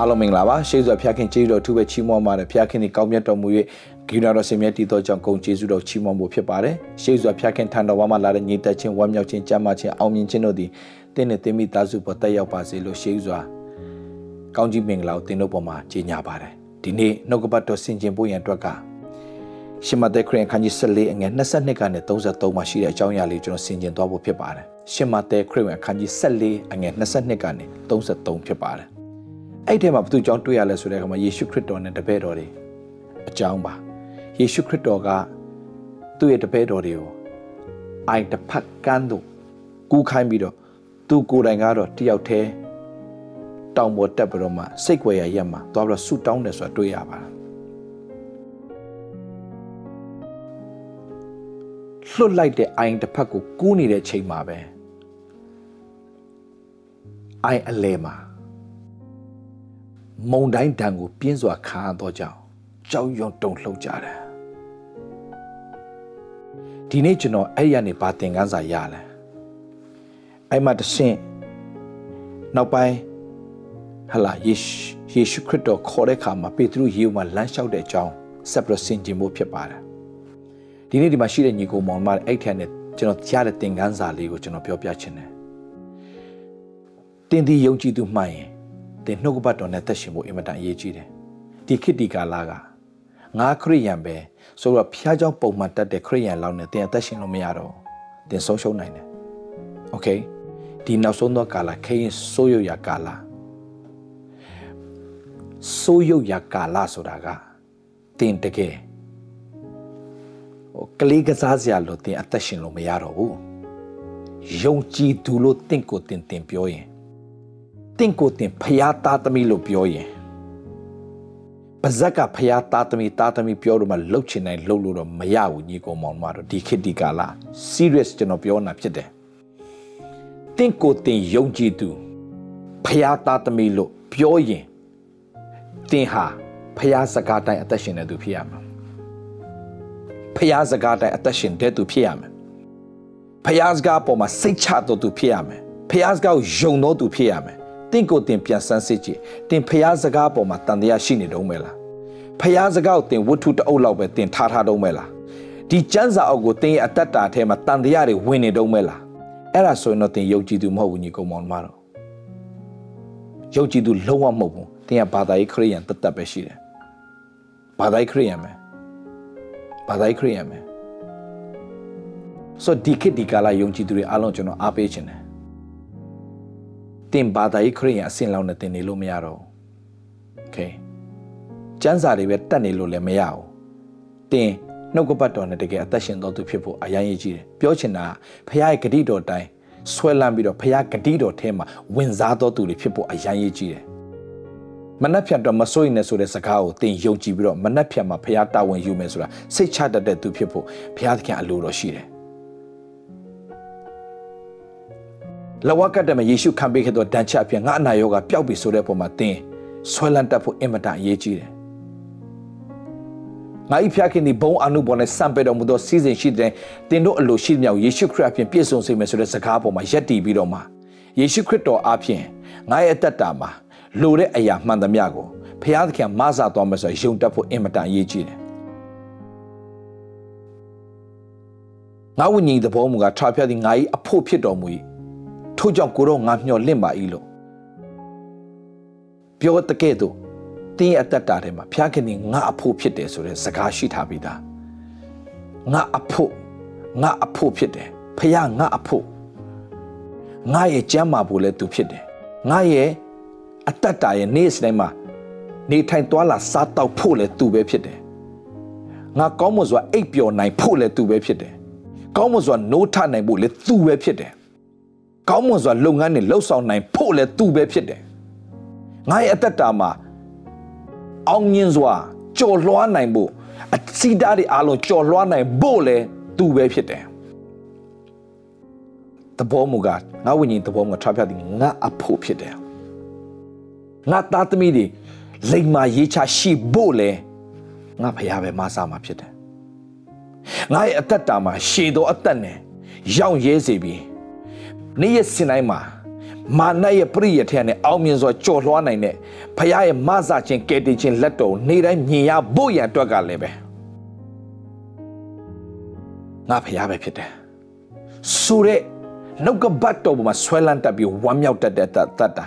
အားလုံးမင်္ဂလာပါရှေးစွာဖျားခင်ကျေးဇူးတော်အထူးပဲချီးမွမ်းပါတယ်ဖျားခင်ဒီကောင်းမြတ်တော်မူ၍ဂိနာတော်ဆင်မြတ်တည်သောကြောင့်ဂုဏ်ကျေးဇူးတော်ချီးမွမ်းဖို့ဖြစ်ပါတယ်ရှေးစွာဖျားခင်ထံတော်မှာလာတဲ့ညီသက်ချင်းဝမ်းမြောက်ခြင်းကြမ်းမာခြင်းအောင်မြင်ခြင်းတို့သည်တင်းနဲ့တင်းမိသားစုပေါ်တက်ရောက်ပါစေလို့ရှေးစွာကောင်းကြီးမင်္ဂလာကိုတင်းတို့ပေါ်မှာကြီးညာပါတယ်ဒီနေ့နှုတ်ကပတ်တော်ဆင်ခြင်ဖို့ရန်အတွက်ကရှမသက်ခရင်ခန်းကြီး14အငယ်22ကနေ33မှာရှိတဲ့အကြောင်းအရာလေးကျွန်တော်ဆင်ခြင်သွားဖို့ဖြစ်ပါတယ်ရှမသက်ခရင်ခန်းကြီး14အငယ်22ကနေ33ဖြစ်ပါတယ် အဲ့ဒီမှာဘုသူကြောင့်တွေ့ရလဲဆိုတဲ့အခါမှာယေရှုခရစ်တော်နဲ့တပည့်တော်တွေအကြောင်းပါယေရှုခရစ်တော်ကသူ့ရဲ့တပည့်တော်တွေကိုအိုင်တစ်ဖက်ကန်းတို့ကူးခိုင်းပြီးတော့သူကိုယ်တိုင်ကတော့တယောက်တည်းတောင်ပေါ်တက်ပြီးတော့မှစိတ်ွယ်ရရက်မှာသွားပြီးတော့ဆူတောင်းတယ်ဆိုတာတွေ့ရပါတယ်လွတ်လိုက်တဲ့အိုင်တစ်ဖက်ကိုကူးနေတဲ့ချိန်မှာပဲအိုင်အလဲမှာ မုံတိုင်းတန်ကိုပြင်းစွာခါတော့ကြောင်းကြောက်ရွံ့တုန်လှုပ်ကြတယ်ဒီနေ့ကျွန်တော်အဲ့ရနေဘာသင်ခန်းစာရလဲအဲ့မှာတဆင့်နောက်ပိုင်းဟလာယေရှုယေရှုခရစ်တော်ခေါ်တဲ့အခါမှာပေတရုယေုမှာလမ်းလျှောက်တဲ့အကြောင်းဆက်ပြီးဆင်ခြင်ဖို့ဖြစ်ပါတယ်ဒီနေ့ဒီမှာရှိတဲ့ညီကိုမောင်မအဲ့ထက်နဲ့ကျွန်တော်ကြားတဲ့သင်ခန်းစာလေးကိုကျွန်တော်ပြောပြချင်တယ်တင်ဒီယုံကြည်သူမှန်ရင် တင်နှုတ်ကပတ်တော်နဲ့သက်ရှင်ဖို့အင်မတန်အရေးကြီးတယ်ဒီခေတ်ဒီကာလကငါခရိယံပဲဆိုတော့ဖျားเจ้าပုံမှန်တက်တဲ့ခရိယံလောက်နဲ့တင်အသက်ရှင်လို့မရတော့တင်ဆုံးရှုံးနိုင်တယ်โอเคဒီနောက်ဆုံးသောကာလခရင်စိုးရွရကာလစိုးရွရကာလဆိုတာကတင်တကယ်ဟိုကလေးကစားစရာလို့တင်အသက်ရှင်လို့မရတော့ဘူးယုံကြည်သူလို့တင့်ကိုတင်တင်ပြောရင် တင့်ကိုတင်ဖျားသားသမီးလို့ပြောရင်ပါဇက်ကဖျားသားသမီးသားသမီးပြောလို့မှလှုပ်ချင်တိုင်းလှုပ်လို့တော့မရဘူးညီကောင်မောင်တို့ဒီခေတ်ဒီကာလ serious ကျွန်တော်ပြောနေတာဖြစ်တယ်တင့်ကိုတင်ယုံကြည်သူဖျားသားသမီးလို့ပြောရင်တင်ဟာဖျားစကားတိုင်းအသက်ရှင်နေသူဖြစ်ရမှာဖျားစကားတိုင်းအသက်ရှင်တဲ့သူဖြစ်ရမယ်ဖျားစကားပေါ်မှာစိတ်ချတော်သူဖြစ်ရမယ်ဖျားစကားကိုယုံတော်သူဖြစ်ရမယ် တင့်ကိုတင်ပြန်ဆန်းစစ်ကြည့်တင်ဖျားစကားပေါ်မှာတန်တရားရှိနေတော့မယ်လားဖျားစကားကိုတင်ဝတ္ထုတအုပ်လောက်ပဲတင်ထားထားတော့မယ်လားဒီကျမ်းစာအုပ်ကိုတင်ရဲ့အတ္တတာထဲမှာတန်တရားတွေဝင်နေတော့မယ်လားအဲ့ဒါဆိုရင်တော့တင်ယုံကြည်သူမဟုတ်ဘူးညီကောင်မောင်မတော်ယုံကြည်သူလုံးဝမဟုတ်ဘူးတင်ကဘာသာရေးခရိယန်တတ်တတ်ပဲရှိတယ်ဘာသာရေးခရိယန်ပဲဘာသာရေးခရိယန်ပဲဆိုဒီခေတ်ဒီကာလယုံကြည်သူတွေအားလုံးကျွန်တော်အားပေးခြင်းတယ် တင်ဘာသာရေးခရိယန်အဆင့်လောက်နဲ့တင်နေလို့မရတော့ဘူးโอเคကျမ်းစာတွေပဲတတ်နေလို့လည်းမရဘူးတင်နှုတ်ကပတ်တော်နဲ့တကယ်အသက်ရှင်တော်သူဖြစ်ဖို့အရင်ရည်ကြီးတယ်ပြောချင်တာဖခင်ရဲ့ဂတိတော်တိုင်းဆွဲလန်းပြီးတော့ဖခင်ဂတိတော်ထဲမှာဝင်စားတော်သူတွေဖြစ်ဖို့အရင်ရည်ကြီးတယ်မနှက်ဖြတ်တော့မစိုးရင်လည်းဆိုတဲ့စကားကိုတင်ယုံကြည်ပြီးတော့မနှက်ဖြတ်မှာဖခင်တာဝန်ယူမယ်ဆိုတာစိတ်ချတတ်တဲ့သူဖြစ်ဖို့ဖခင်သခင်အလိုတော်ရှိတယ် လဝကတ်တမယေရှုခံပေးခဲ့သောဒဏ်ချက်အဖြစ်ငါအနာရောဂါပျောက်ပြီဆိုတဲ့ပုံမှာသင်ဆွဲလန်းတတ်ဖို့အင်မတန်အရေးကြီးတယ်။ငါဤဖျားခင်ဒီဘုံအနုဘောနဲ့စံပေတော်မူသောစီစဉ်ရှိတဲ့တင်တို့အလိုရှိမြောက်ယေရှုခရစ်အပြင်ပြည့်စုံစေမယ်ဆိုတဲ့စကားပေါ်မှာယက်တည်ပြီးတော့မှယေရှုခရစ်တော်အပြင်ငါရဲ့အသက်တာမှာလိုတဲ့အရာမှန်သမျှကိုဖျားသခင်မဆာသွားမယ်ဆိုရင်ယုံတတ်ဖို့အင်မတန်အရေးကြီးတယ်။ငါဝိညာဉ်သဘောမူကထာဖျားသည်ငါ၏အဖို့ဖြစ်တော်မူ၏ ထို့ကြောင့်ကိုတော့ငါမျှော်လင့်ပါ၏လို့ပြောတကဲ့သို့တင်းရဲ့အသက်တာထဲမှာဖျားခင်ငါအဖို့ဖြစ်တယ်ဆိုတဲ့စကားရှိထားပြီးသားငါအဖို့ငါအဖို့ဖြစ်တယ်ဖျားငါအဖို့ငါရဲ့ကြမ်းမာဖို့လည်းသူဖြစ်တယ်ငါရဲ့အသက်တာရဲ့နေ့စဉ်မှာနေထိုင်သွားလာစားတောက်ဖို့လည်းသူပဲဖြစ်တယ်ငါကောင်းမွန်စွာအိပ်ပျော်နိုင်ဖို့လည်းသူပဲဖြစ်တယ်ကောင်းမွန်စွာနိုးထနိုင်ဖို့လည်းသူပဲဖြစ်တယ် ကောင်းမွန်စွာလုပ်ငန်းတွေလှုပ်ဆောင်နိုင်ဖို့လည်းသူပဲဖြစ်တယ်ငါရဲ့အသက်တာမှာအောင်မြင်စွာကြော်လွှားနိုင်ဖို့အစီတားတွေအားလုံးကြော်လွှားနိုင်ဖို့လည်းသူပဲဖြစ်တယ်တဘောမူကငါဝိညာဉ်တဘောမူကထားပြသည်ငါအဖို့ဖြစ်တယ်ငါသားသမီးတွေလိမ္မာရေးချရှိဖို့လဲငါဖရားပဲမဆာမှာဖြစ်တယ်ငါရဲ့အသက်တာမှာရှည်သောအသက်နဲ့ရောင်ရဲစေပြီး နေ့ရက်စင်တိုင်းမှာမာနရဲ့ပရိယထက်နဲ့အောင်မြင်စွာကြော်လွှားနိုင်တဲ့ဖခင်ရဲ့မဆခြင်းကယ်တင်ခြင်းလက်တော်နေတိုင်းမြင်ရဖို့ရန်အတွက်ကလည်းပဲငါဖခင်ပဲဖြစ်တယ်ဆိုတဲ့နှုတ်ကပတ်တော်ပေါ်မှာဆွဲလန်းတက်ပြီးဝမ်းမြောက်တတ်တဲ့တတ်တာ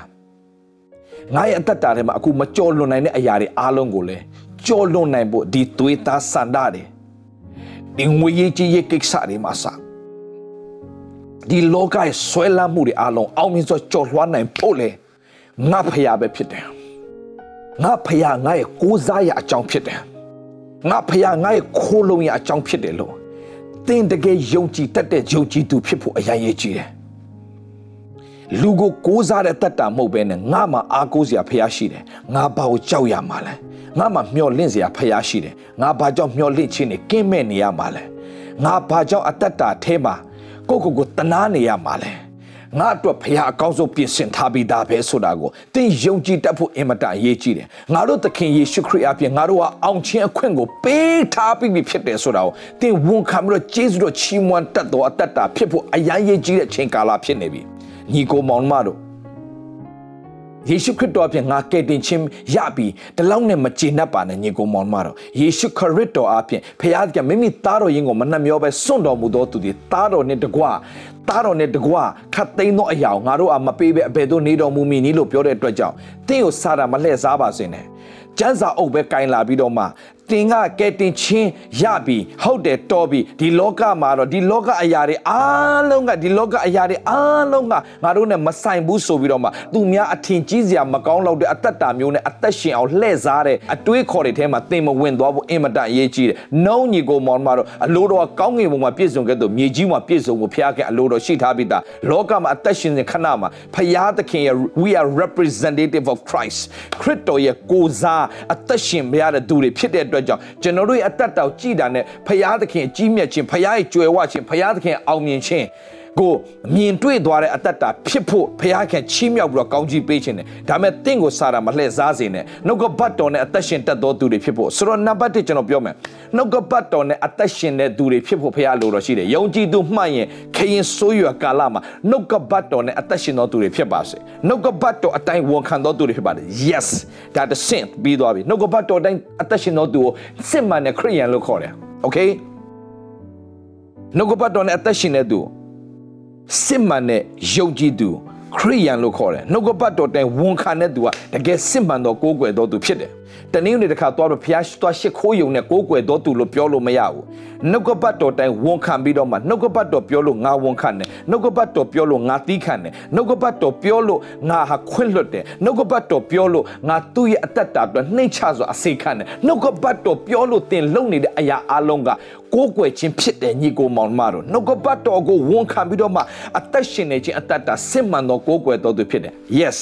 ငါရဲ့အသက်တာထဲမှာအခုမကြော်လွန်နိုင်တဲ့အရာတွေအားလုံးကိုလည်းကြော်လွန်နိုင်ဖို့ဒီသွေးသားစန္ဒတွေဒီငွေရေးကြီးရေးကိစ္စတွေမှာစ ဒီလောကရဲ့ဆွဲလန်းမှုတွေအားလုံးအောင်မြင်စွာကြော်လွှားနိုင်ဖို့လေငါဖျားပဲဖြစ်တယ်ငါဖျားငါရဲ့ကိုးစားရအကြောင်းဖြစ်တယ်ငါဖျားငါရဲ့ခိုးလုံးရအကြောင်းဖြစ်တယ်လို့သင်တကယ်ယုံကြည်တတ်တဲ့ယုံကြည်သူဖြစ်ဖို့အရင်ရည်ကြည်တယ်လူကိုကိုးစားတဲ့တတ်တာမဟုတ်ဘဲနဲ့ငါမှအားကိုးစရာဖျားရှိတယ်ငါဘာကိုကြောက်ရမှာလဲငါမှမျောလင့်စရာဖျားရှိတယ်ငါဘာကြောင့်မျောလင့်ခြင်းနဲ့ကင်းမဲ့နေရမှာလဲငါဘာကြောင့်အတ္တတာအဲမှာ ကိုကိုကိုတနာနေရမှာလဲငါအတွက်ဖခင်အကောင်းဆုံးပြင်ဆင်ထားပြီးသားပဲဆိုတာကိုသင်ယုံကြည်တတ်ဖို့အင်မတန်အရေးကြီးတယ်ငါတို့သခင်ယေရှုခရစ်အပြင်ငါတို့ကအောင်ခြင်းအခွင့်ကိုပေးထားပြီးပြီဖြစ်တယ်ဆိုတာကိုသင်ဝန်ခံပြီးတော့ကျေးဇူးတော်ချီးမွမ်းတတ်တော်အတ္တတာဖြစ်ဖို့အရန်ရေးကြီးတဲ့ချိန်ကာလဖြစ်နေပြီညီကိုမောင်မတို့ ယေရှုခရစ်တော်အပြင်ငါကယ်တင်ခြင်းရပြီတလောက်နဲ့မကျေနပ်ပါနဲ့ညီကိုမောင်မတော်ယေရှုခရစ်တော်အပြင်ဖခင်ကမိမိသားတော်ရင်ကိုမနှမျောပဲစွန့်တော်မူသောသူသည်သားတော်နဲ့တကွသားတော်နဲ့တကွခတ်သိမ်းသောအရာကိုငါတို့အမပေးပဲအဘယ်သို့နေတော်မူမည်နည်းလို့ပြောတဲ့အတွက်ကြောင့်သင်ကိုစားတာမလှည့်စားပါစေနဲ့ကျန်းစာအုပ်ပဲကင်လာပြီးတော့မှ တင်ကကဲတင်ချင်းရပြီဟုတ်တယ်တော်ပြီဒီလောကမှာတော့ဒီလောကအရာတွေအားလုံးကဒီလောကအရာတွေအားလုံးကငါတို့နဲ့မဆိုင်ဘူးဆိုပြီးတော့မှသူများအထင်ကြီးစရာမကောင်းတော့တဲ့အသက်တာမျိုးနဲ့အသက်ရှင်အောင်လှည့်စားတဲ့အတွေးခေါ်တွေထဲမှာသင်မဝင်သွားဖို့အင်မတန်အရေးကြီးတယ်။နှုံးညီကိုမောင်မတော့အလိုတော်ကောင်းငင်ဘုံမှာပြည့်စုံခဲ့တဲ့မြေကြီးမှာပြည့်စုံဖို့ဖခင်အလိုတော်ရှိထားပြီးသားလောကမှာအသက်ရှင်နေခဏမှာဖခင်သခင်ရဲ့ we are representative of Christ ခရစ်တော်ရဲ့ကိုးစားအသက်ရှင်မရတဲ့သူတွေဖြစ်တဲ့အတွက်ကြောင့်ကျွန်တော်တို့ရဲ့အသက်တောင်ကြည်တာနဲ့ဖရာသခင်ကြီးမြတ်ခြင်းဖရာရဲ့ကြွယ်ဝခြင်းဖရာသခင်အောင်မြင်ခြင်း ကိုမြင်တွေ့သွားတဲ့အတ္တတာဖြစ်ဖို့ဘုရားခင်ချီးမြှောက်ပြီးတော့ကောင်းကြီးပေးခြင်းနဲ့ဒါမဲ့တင့်ကိုစားတာမလှည့်စားစေနဲ့နှုတ်ကပတ်တော်နဲ့အသက်ရှင်တတ်သောသူတွေဖြစ်ဖို့ဆိုတော့နံပါတ်1ကျွန်တော်ပြောမယ်နှုတ်ကပတ်တော်နဲ့အသက်ရှင်တဲ့သူတွေဖြစ်ဖို့ဘုရားလိုတော်ရှိတယ်ယုံကြည်သူမှတ်ရင်ခရင်ဆိုးရွာကာလမှာနှုတ်ကပတ်တော်နဲ့အသက်ရှင်သောသူတွေဖြစ်ပါစေနှုတ်ကပတ်တော်အတိုင်းဝန်ခံသောသူတွေဖြစ်ပါတယ် yes ဒါတဆင့်ပြီးသွားပြီနှုတ်ကပတ်တော်အတိုင်းအသက်ရှင်သောသူကိုစစ်မှန်တဲ့ခရိယန်လို့ခေါ်တယ် okay နှုတ်ကပတ်တော်နဲ့အသက်ရှင်တဲ့သူ စစ်မှန်တဲ့ယုံကြည်သူခရိယန်လို့ခေါ်တယ်နှုတ်ကပတ်တော်တိုင်ဝန်ခံတဲ့သူကတကယ်စစ်မှန်သောကိုးကွယ်သောသူဖြစ်တယ် တနည်းနဲ့တခါသွားတော့ဖျားသွားရှစ်ခိုးယုံနဲ့ကိုးကွယ်တော်သူလို့ပြောလို့မရဘူးနှုတ်ကပတ်တော်တိုင်ဝန်ခံပြီးတော့မှနှုတ်ကပတ်တော်ပြောလို့ငါဝန်ခံတယ်နှုတ်ကပတ်တော်ပြောလို့ငါသီးခံတယ်နှုတ်ကပတ်တော်ပြောလို့ငါဟာခွင့်လွတ်တယ်နှုတ်ကပတ်တော်ပြောလို့ငါသူ့ရဲ့အသက်တာအတွက်နှိမ့်ချစွာအစေခံတယ်နှုတ်ကပတ်တော်ပြောလို့တင်လုံနေတဲ့အရာအလုံးကကိုးကွယ်ခြင်းဖြစ်တယ်ညီကိုမောင်မတို့နှုတ်ကပတ်တော်ကိုဝန်ခံပြီးတော့မှအသက်ရှင်နေခြင်းအသက်တာစစ်မှန်သောကိုးကွယ်တော်သူဖြစ်တယ် yes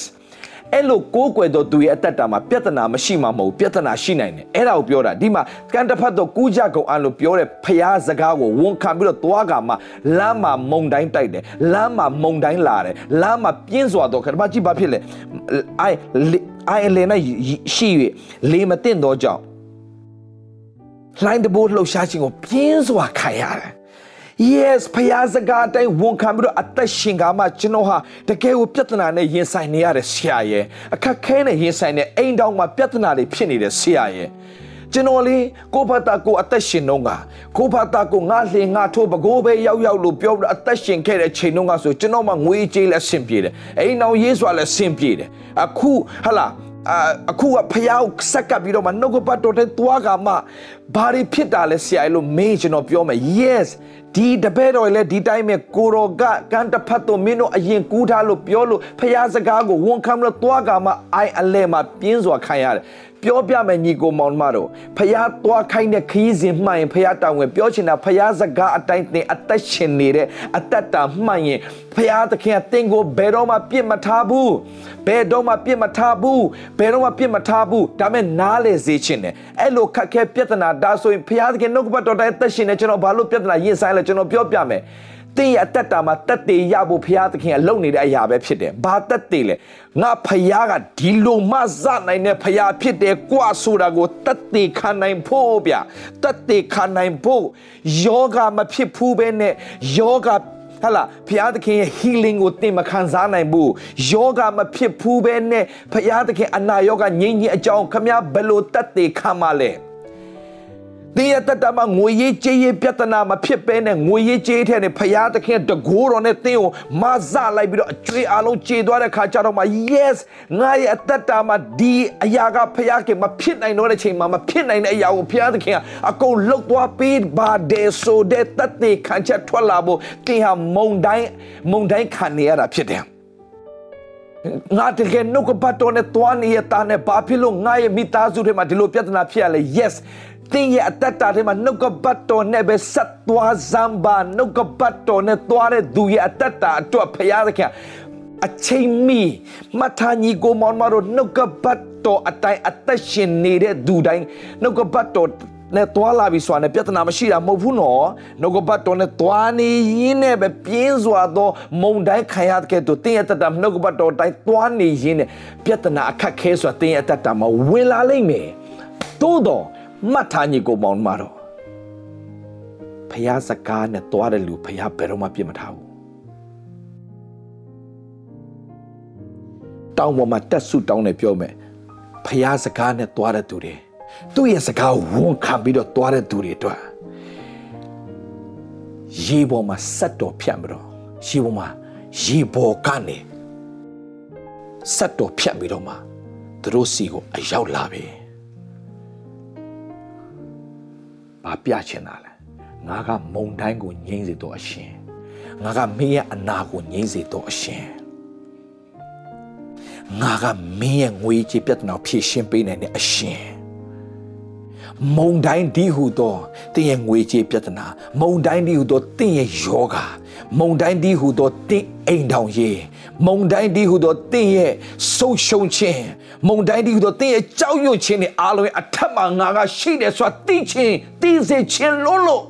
အဲ့လိုကိုးကွယ်တော့သူရဲ့အသက်တာမှာပြဿနာမရှိမှမဟုတ်ပြဿနာရှိနိုင်တယ်အဲ့ဒါကိုပြောတာဒီမှာကံတစ်ဖက်တော့ကူးကြကုန်အလို့ပြောတဲ့ဖျားစကားကိုဝန်ခံပြီးတော့သွားကမှလမ်းမှာမုံတိုင်းတိုက်တယ်လမ်းမှာမုံတိုင်းလာတယ်လမ်းမှာပြင်းစွာတော့ခါမကြည့်ဘာဖြစ်လဲအိုင်အိုင်လေနဲ့ရှိ၍လေမတင်တော့ကြောင့်လှိုင်းတဘိုးလှုပ်ရှားခြင်းကိုပြင်းစွာခံရတယ် yes ဖယားစကားအတိုင်းဝန်ခံပြီးတော့အသက်ရှင်ကမှကျွန်တော်ဟာတကယ်ကိုပြဿနာနဲ့ရင်ဆိုင်နေရတဲ့ဆရာရဲ့အခက်ခဲနဲ့ရင်ဆိုင်တဲ့အိမ်တောင်မှာပြဿနာတွေဖြစ်နေတဲ့ဆရာရဲ့ကျွန်တော်လေကိုဖတာကိုအသက်ရှင်တော့ကကိုဖတာကိုငါလှင်ငါထိုးပကိုးပဲရောက်ရောက်လို့ပြောပြီးအသက်ရှင်ခဲ့တဲ့ချိန်တော့ကဆိုကျွန်တော်မှငွေကြေးလည်းဆင်ပြေတယ်အိမ်တော်ရေးစွာလည်းဆင်ပြေတယ်အခုဟလာအခုကဖျားကိုစက်ကပ်ပြီးတော့မှနှုတ်ကပတ်တော်တဲ့သွားကမှဘာတွေဖြစ်တာလဲဆရာလို့မေးကျွန်တော်ပြောမယ် yes ဒီတပည့်တော်လည်းဒီတိုင်းပဲကိုရောကကန်တဖတ်တော်မင်းတို့အရင်ကူးထားလို့ပြောလို့ဖျားစကားကိုဝန်ခံလို့သွားကမှအိုင်အလဲမှာပြင်းစွာခံရတယ်ပြောပြမယ်ညီကိုမောင်မတို့ဖះသွားခိုင်းတဲ့ခီးစဉ်မှန်ရင်ဖះတောင်းဝင်ပြောချင်တာဖះစကားအတိုင်းသင်အသက်ရှင်နေတဲ့အသက်တာမှန်ရင်ဖះသခင်ကသင်ကိုဘယ်တော့မှပြစ်မထားဘူးဘယ်တော့မှပြစ်မထားဘူးဘယ်တော့မှပြစ်မထားဘူးဒါမဲ့နားလေစေချင်တယ်အဲ့လိုခက်ခဲပြဿနာဒါဆိုရင်ဖះသခင်နှုတ်ကပတ်တော်တိုင်းအသက်ရှင်နေကျွန်တော်ဘာလို့ပြဿနာရင်ဆိုင်လဲကျွန်တော်ပြောပြမယ်တင်းရဲ့အသက်တာမှာတက်တေရဖို့ဘုရားသခင်ကလုပ်နေတဲ့အရာပဲဖြစ်တယ်။ဘာတက်တေလဲ။ငါဖရားကဒီလိုမှစနိုင်တဲ့ဖရားဖြစ်တယ်ကွာဆိုတာကိုတက်တေခံနိုင်ဖို့ဗျ။တက်တေခံနိုင်ဖို့ယောဂမဖြစ်ဘူးပဲနဲ့ယောဂဟလာဖျားသခင်ရဲ့ healing ကိုသင်မခံစားနိုင်ဘူးယောဂမဖြစ်ဘူးပဲနဲ့ဖျားသခင်အနာယောဂငြိမ်းကြီးအကြောင်းခမဘယ်လိုတတ်သေးခံမလဲ သင်ရဲ့တတမှာငွေရေးကြေးရေးပြဿနာမဖြစ်ပဲနဲ့ငွေရေးကြေးထဲနဲ့ဖရာသခင်တကိုးတော်နဲ့သင်ကိုမဆလိုက်ပြီးတော့အကျွေးအလုံးကြေသွားတဲ့ခါကျတော့မှ yes ငါရဲ့အသက်တာမှာဒီအရာကဖရာခင်မဖြစ်နိုင်တော့တဲ့ချိန်မှာမဖြစ်နိုင်တဲ့အရာကိုဖရာသခင်ကအကုန်လှုပ်သွားပေးပါတယ်ဆိုတဲ့တသက်ခံချက်ထွက်လာဖို့သင်ဟာမုံတိုင်းမုံတိုင်းခံနေရတာဖြစ်တယ် ငါတကယ်နှုတ်ကပတ်တော်နဲ့တွားနေရတာနဲ့ဘာဖြစ်လို့ငါရဲ့မိသားစုထဲမှာဒီလိုပြဿနာဖြစ်ရလဲ yes သင်ရဲ့အတ္တတာထဲမှာနှုတ်ကပတ်တော်နဲ့ပဲဆက်သွားစမ်းပါနှုတ်ကပတ်တော်နဲ့သွားတဲ့သူရဲ့အတ္တတာအတွက်ဖရားသခင်အချိန်မီမထာညီကိုမောင်မတို့နှုတ်ကပတ်တော်အတိုင်းအသက်ရှင်နေတဲ့သူတိုင်းနှုတ်ကပတ်တော် နဲ့တွာလာပြီဆိုတာနဲ့ပြဿနာမရှိတာမဟုတ်ဘူးနော်နှုတ်ကပတ်တော်နဲ့တွာနေရင်းနဲ့ပဲပြင်းစွာသောမုန်တိုင်းခံရတဲ့တူတင်းရတတ်တာနှုတ်ကပတ်တော်တိုင်းတွာနေရင်းနဲ့ပြဿနာအခက်ခဲဆိုတာတင်းရတတ်တာမဝင်လာလိမ့်မယ်သို့တော့မှတ်ထားညီကိုမောင်မတော်ဖះစကားနဲ့တွားတဲ့လူဖះဘယ်တော့မှပြစ်မထားဘူးတောင်းပေါ်မှာတက်ဆုတောင်းနေပြောမယ်ဖះစကားနဲ့တွားတဲ့သူတွေ သူ့ရဲ့စကားဝန်ခံပြီးတော့တွားတဲ့သူတွေအတွက်ရေပေါ်မှာဆက်တော်ဖြတ်ပြီးတော့ရေပေါ်မှာရေပေါ်ကနေဆက်တော်ဖြတ်ပြီးတော့မှသူတို့စီကိုအရောက်လာပြီဘာပြချင်တာလဲငါကမုံတိုင်းကိုငြိမ့်စေတော့အရှင်ငါကမင်းရဲ့အနာကိုငြိမ့်စေတော့အရှင်ငါကမင်းရဲ့ငွေကြေးပြဿနာဖြေရှင်းပေးနိုင်တဲ့အရှင် မုံတိုင်းဒီဟုသောတင်းရဲ့ငွေကြေးပြဿနာမုံတိုင်းဒီဟုသောတင်းရဲ့ယောဂမုံတိုင်းဒီဟုသောတင်းအိမ်တောင်ရေးမုံတိုင်းဒီဟုသောတင်းရဲ့ဆုံရှုံခြင်းမုံတိုင်းဒီဟုသောတင်းရဲ့ကြောက်ရွံ့ခြင်းနဲ့အားလုံးအထက်မှာငါကရှိတယ်ဆိုတာသိခြင်းသိစေခြင်းလို့လို့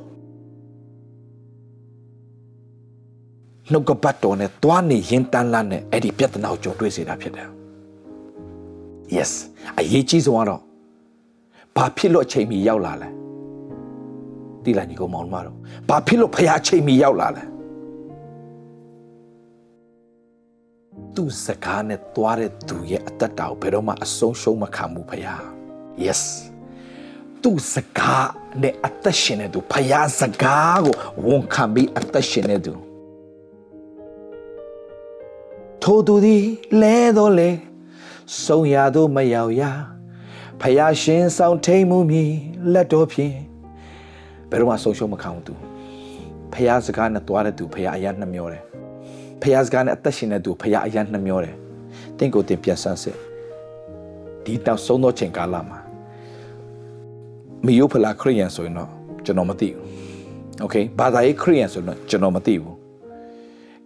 နှုတ်ကပတ်တော်နဲ့တွားနေရင်တန်းလန်းနဲ့အဲ့ဒီပြဿနာကိုကြုံတွေ့စေတာဖြစ်တယ် yes အရေးကြီးဆုံးကတော့ ဘာဖြစ်လို့အချိန်မီရောက်လာလဲတိလာညီကောင်မောင်မတော်ဘာဖြစ်လို့ဖះအချိန်မီရောက်လာလဲသူစကားနဲ့တွားတဲ့သူရဲ့အသက်တာကိုဘယ်တော့မှအဆုံးရှုံးမခံဘူးဖះ yes သူစကားနဲ့အသက်ရှင်တဲ့သူဖះစကားကိုဝန်ခံပြီးအသက်ရှင်တဲ့သူထိုသူသည်လဲတော့လေဆုံးရသို့မရောက်ရ ဖယားရှင်ဆောင်ထိန်မှုမီလက်တော်ဖြင့်ဘယ်တော့မှဆုံးရှုံးမခံဘူးသူဖယားစကားနဲ့တွားတဲ့သူဖယားအယံနှမျောတယ်ဖယားစကားနဲ့အသက်ရှင်တဲ့သူဖယားအယံနှမျောတယ်တင့်ကိုတင်ပြန်ဆန်းစစ်ဒီတောင်ဆုံးသောချိန်ကာလမှာမီယိုဖလာခရိယန်ဆိုရင်တော့ကျွန်တော်မသိဘူးโอเคဘာသာရေးခရိယန်ဆိုရင်တော့ကျွန်တော်မသိဘူး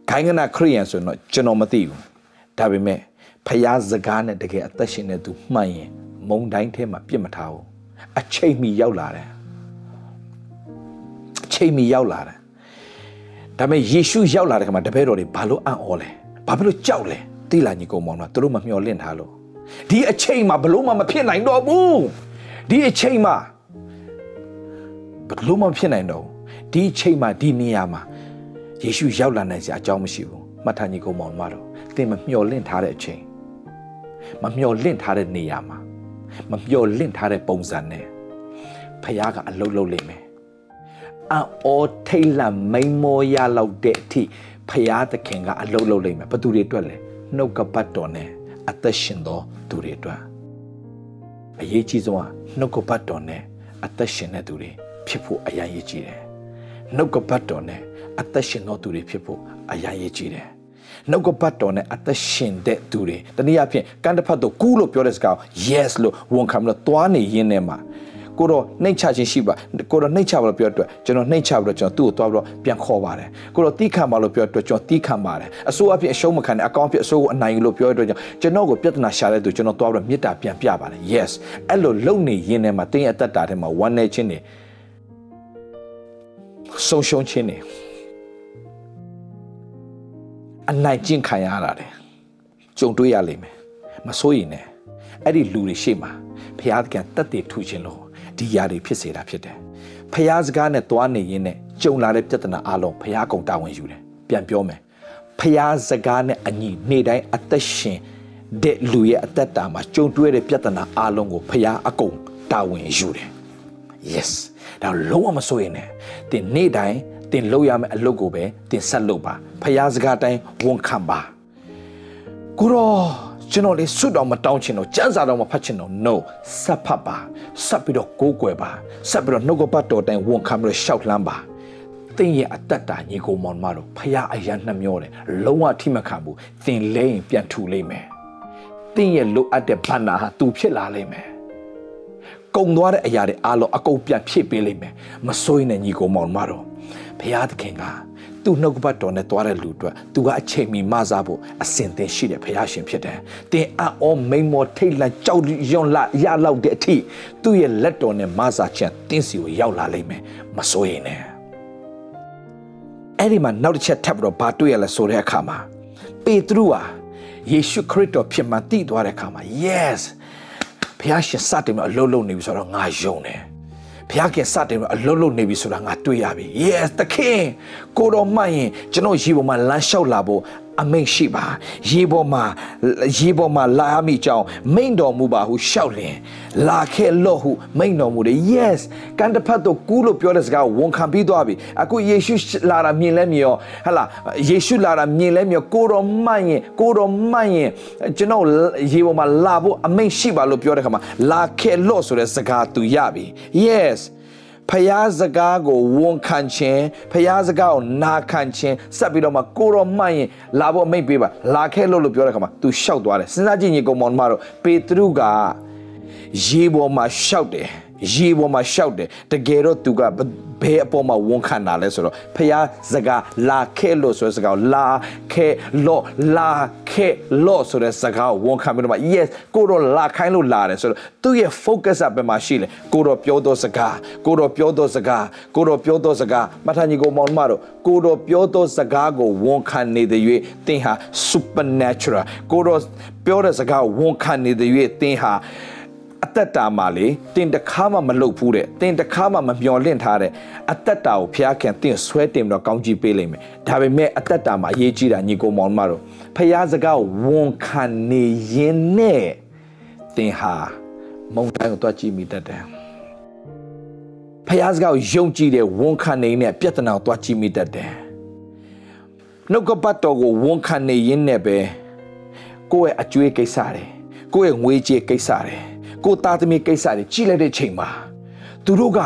ခိုင်းကနာခရိယန်ဆိုရင်တော့ကျွန်တော်မသိဘူးဒါပေမဲ့ဖယားစကားနဲ့တကယ်အသက်ရှင်တဲ့သူမှန်ရင် မုံတိုင်းထဲမှာပြစ်မထားဘူးအချိန်မီရောက်လာတယ်အချိန်မီရောက်လာတယ်ဒါပေမဲ့ယေရှုရောက်လာတဲ့ခါမှာတပည့်တော်တွေဘာလို့အံ့ဩလဲဘာဖြစ်လို့ကြောက်လဲတိလာညီကောင်မောင်တို့တို့မမျှော်လင့်ထားလို့ဒီအချိန်မှာဘလို့မှမဖြစ်နိုင်တော့ဘူးဒီအချိန်မှာဘလို့မှဖြစ်နိုင်တော့ဒီအချိန်မှာဒီနေရာမှာယေရှုရောက်လာနိုင်စရာအကြောင်းမရှိဘူးမှတ်ထားညီကောင်မောင်တို့သင်မမျှော်လင့်ထားတဲ့အချိန်မမျှော်လင့်ထားတဲ့နေရာမှာ မမျှော်လင့်ထားတဲ့ပုံစံနဲ့ဖခင်ကအလုတ်လုတ်လိမ့်မယ်အော်ထိတ်လန့်မိန်မောရလောက်တဲ့အထိဖခင်သခင်ကအလုတ်လုတ်လိမ့်မယ်ဘသူတွေအတွက်လဲနှုတ်ကပတ်တော်နဲ့အသက်ရှင်သောသူတွေအတွက်အရေးကြီးဆုံးကနှုတ်ကပတ်တော်နဲ့အသက်ရှင်တဲ့သူတွေဖြစ်ဖို့အရင်ရေးကြည့်တယ်နှုတ်ကပတ်တော်နဲ့အသက်ရှင်သောသူတွေဖြစ်ဖို့အရင်ရေးကြည့်တယ် နှုတ်ကပတ်တော်နဲ့အသက်ရှင်တဲ့သူတွေတနည်းအားဖြင့်ကန့်တစ်ဖက်တော့ကူးလို့ပြောတဲ့စကား yes လို့ဝန်ခံလို့သွားနေရင်းနဲ့မှာကိုတော့နှိတ်ချခြင်းရှိပါကိုတော့နှိတ်ချပါလို့ပြောအတွက်ကျွန်တော်နှိတ်ချပြီးတော့ကျွန်တော်သူ့ကိုသွားပြီးတော့ပြန်ခေါ်ပါတယ်ကိုတော့တီးခံပါလို့ပြောအတွက်ကျွန်တော်တီးခံပါတယ်အစိုးအဖြစ်အရှုံးမခံနဲ့အကောင့်ဖြစ်အစိုးကိုအနိုင်ယူလို့ပြောအတွက်ကျွန်တော်ကိုပြဿနာရှာတဲ့သူကျွန်တော်သွားပြီးတော့မေတ္တာပြန်ပြပါတယ် yes အဲ့လိုလုံနေရင်းနဲ့မှာတင်းရဲ့အသက်တာထဲမှာဝမ်းနေခြင်းနေဆုံးရှုံးခြင်းနေ အနိုင်ကျင့်ခံရတာတယ်ကြုံတွေ့ရလိမ့်မယ်မစိုးရင်နဲ့အဲ့ဒီလူတွေရှေ့မှာဖျားသခင်တက်တည်ထူခြင်းလို့ဒီຢာတွေဖြစ်စေတာဖြစ်တယ်ဖျားစကားနဲ့တွားနေရင်းနဲ့ကြုံလာတဲ့ပြဿနာအလုံးဖျားကုံတာဝန်ယူတယ်ပြန်ပြောမယ်ဖျားစကားနဲ့အညီနေ့တိုင်းအသက်ရှင်တဲ့လူရဲ့အသက်တာမှာကြုံတွေ့တဲ့ပြဿနာအလုံးကိုဖျားအကုန်တာဝန်ယူတယ် yes ဒါလုံးဝမစိုးရင်နဲ့တင်နေ့တိုင်း တင်လုပ်ရမယ့်အလုပ်ကိုပဲတင်ဆက်လုပ်ပါဖျားစကားတိုင်းဝန်ခံပါကိုရောကျွန်တော်လေးဆွတ်တော်မတောင်းချင်တော့စံစာတော်မဖတ်ချင်တော့ no ဆက်ဖတ်ပါဆက်ပြီးတော့ကိုးကွယ်ပါဆက်ပြီးတော့နှုတ်ကပတ်တော်တိုင်းဝန်ခံပြီးတော့ရှောက်လှမ်းပါသင်ရဲ့အတ္တတာညီကိုမောင်မတို့ဖះအရန်နှမျောတယ်လုံးဝထိမခံဘူးသင်လဲရင်ပြန်ထူလိမ့်မယ်သင်ရဲ့လိုအပ်တဲ့ဘန္နာဟာသူဖြစ်လာလိမ့်မယ်ကုံသွားတဲ့အရာတွေအားလုံးအကုန်ပြန်ဖြည့်ပေးလိမ့်မယ်မစိုးရင်ညီကိုမောင်မတို့ ဘုရားသခင်ကသူ့နှုတ်ကပတ်တော်နဲ့တွားတဲ့လူအတွက်သူကအချိန်မီမစားဖို့အစင်သင်ရှိတဲ့ဘုရားရှင်ဖြစ်တယ်။တင်အောမိန်မောထိတ်လန့်ကြောက်ရွံ့လာရလောက်တဲ့အထိသူ့ရဲ့လက်တော်နဲ့မစားခြင်းတင်းစီကိုရောက်လာလိမ့်မယ်မစိုးရင်နဲ့အဲ့ဒီမှာနောက်တစ်ချက်ထပ်ပြီးတော့ဘာတွေ့ရလဲဆိုတဲ့အခါမှာပေတရုဟာယေရှုခရစ်တော်ဖြစ်မှန်သိသွားတဲ့အခါမှာ yes ဘုရားရှင်စတင်ပြီးအလုံးလုံးနေပြီဆိုတော့ငါယုံတယ် ဘုရားခင်စတင်ပြီးအလုံးလုံးနေပြီဆိုတာငါတွေ့ရပြီ yes သခင်ကိုတော်မှတ်ရင်ကျွန်တော်ရေပေါ်မှာလမ်းလျှောက်လာဖို့ အမိန့်ရှိပါရေပေါ်မှာရေပေါ်မှာလာမိကြောင်းမိန့်တော်မူပါဟုရှောက်လင်လာခဲ့လို့ဟုမိန့်တော်မူတယ် yes ကန်တဖတ်တော့ကူးလို့ပြောတဲ့စကားဝန်ခံပြီးသွားပြီအခုယေရှုလာတာမြင်လဲမြင်ရောဟလာယေရှုလာတာမြင်လဲမြင်ကိုတော်မှန်ရင်ကိုတော်မှန်ရင်ကျွန်တော်ရေပေါ်မှာလာဖို့အမိန့်ရှိပါလို့ပြောတဲ့ခါမှာလာခဲ့လို့ဆိုတဲ့စကားသူရပြီ yes ဖယားစကားကိုဝန်ခံခြင်းဖယားစကားကိုနာခံခြင်းဆက်ပြီးတော့မှကိုရောမှန်ရင်လာဖို့မိတ်ပေးပါလာခဲ့လို့လို့ပြောတဲ့ခါမှာ तू ရှောက်သွားတယ်စဉ်းစားကြည့်ညီကောင်မောင်မတို့ပေတရုကရေပေါ်မှာရှောက်တယ်ရေပေါ်မှာရှောက်တယ်တကယ်တော့ तू က ဘယ်အပေါ်မှာဝန်ခံတာလဲဆိုတော့ဖယားစကားလာခဲ့လို့ဆိုတဲ့စကားကိုလာခဲ့လို့လာခဲ့လို့ဆိုတဲ့စကားကိုဝန်ခံပြီးတော့မှ yes ကိုတော့လာခိုင်းလို့လာတယ်ဆိုတော့သူ့ရဲ့ focus ကဘယ်မှာရှိလဲကိုတော့ပြောသောစကားကိုတော့ပြောသောစကားကိုတော့ပြောသောစကားမထာညီကိုမောင်မတို့ကိုတော့ပြောသောစကားကိုဝန်ခံနေတဲ့၍သင်ဟာ supernatural ကိုတော့ပြောတဲ့စကားကိုဝန်ခံနေတဲ့၍သင်ဟာ အသက်တာမှာလေတင်တခါမှမလုပ်ဘူးတဲ့တင်တခါမှမမျော်လင့်ထားတဲ့အသက်တာကိုဖျားခင်တင်ဆွဲတင်ပြီးတော့ကောင်းကြီးပေးလိမ့်မယ်ဒါပေမဲ့အသက်တာမှာအရေးကြီးတာညီကိုမောင်မတို့ဖျားစကားကိုဝန်ခံနေရင်နဲ့တင်ဟာမုန်တိုင်းကိုတွားကြည့်မိတတ်တယ်ဖျားစကားကိုယုံကြည်တဲ့ဝန်ခံနေနဲ့ပြဿနာကိုတွားကြည့်မိတတ်တယ်နှုတ်ကပတ်တော်ကိုဝန်ခံနေရင်နဲ့ပဲကိုယ့်ရဲ့အကျွေးကိစ္စတွေကိုယ့်ရဲ့ငွေကြေးကိစ္စတွေ ကိုသားသမီးကိစ္စတွေကြည့်လိုက်တဲ့ချိန်မှာသူတို့က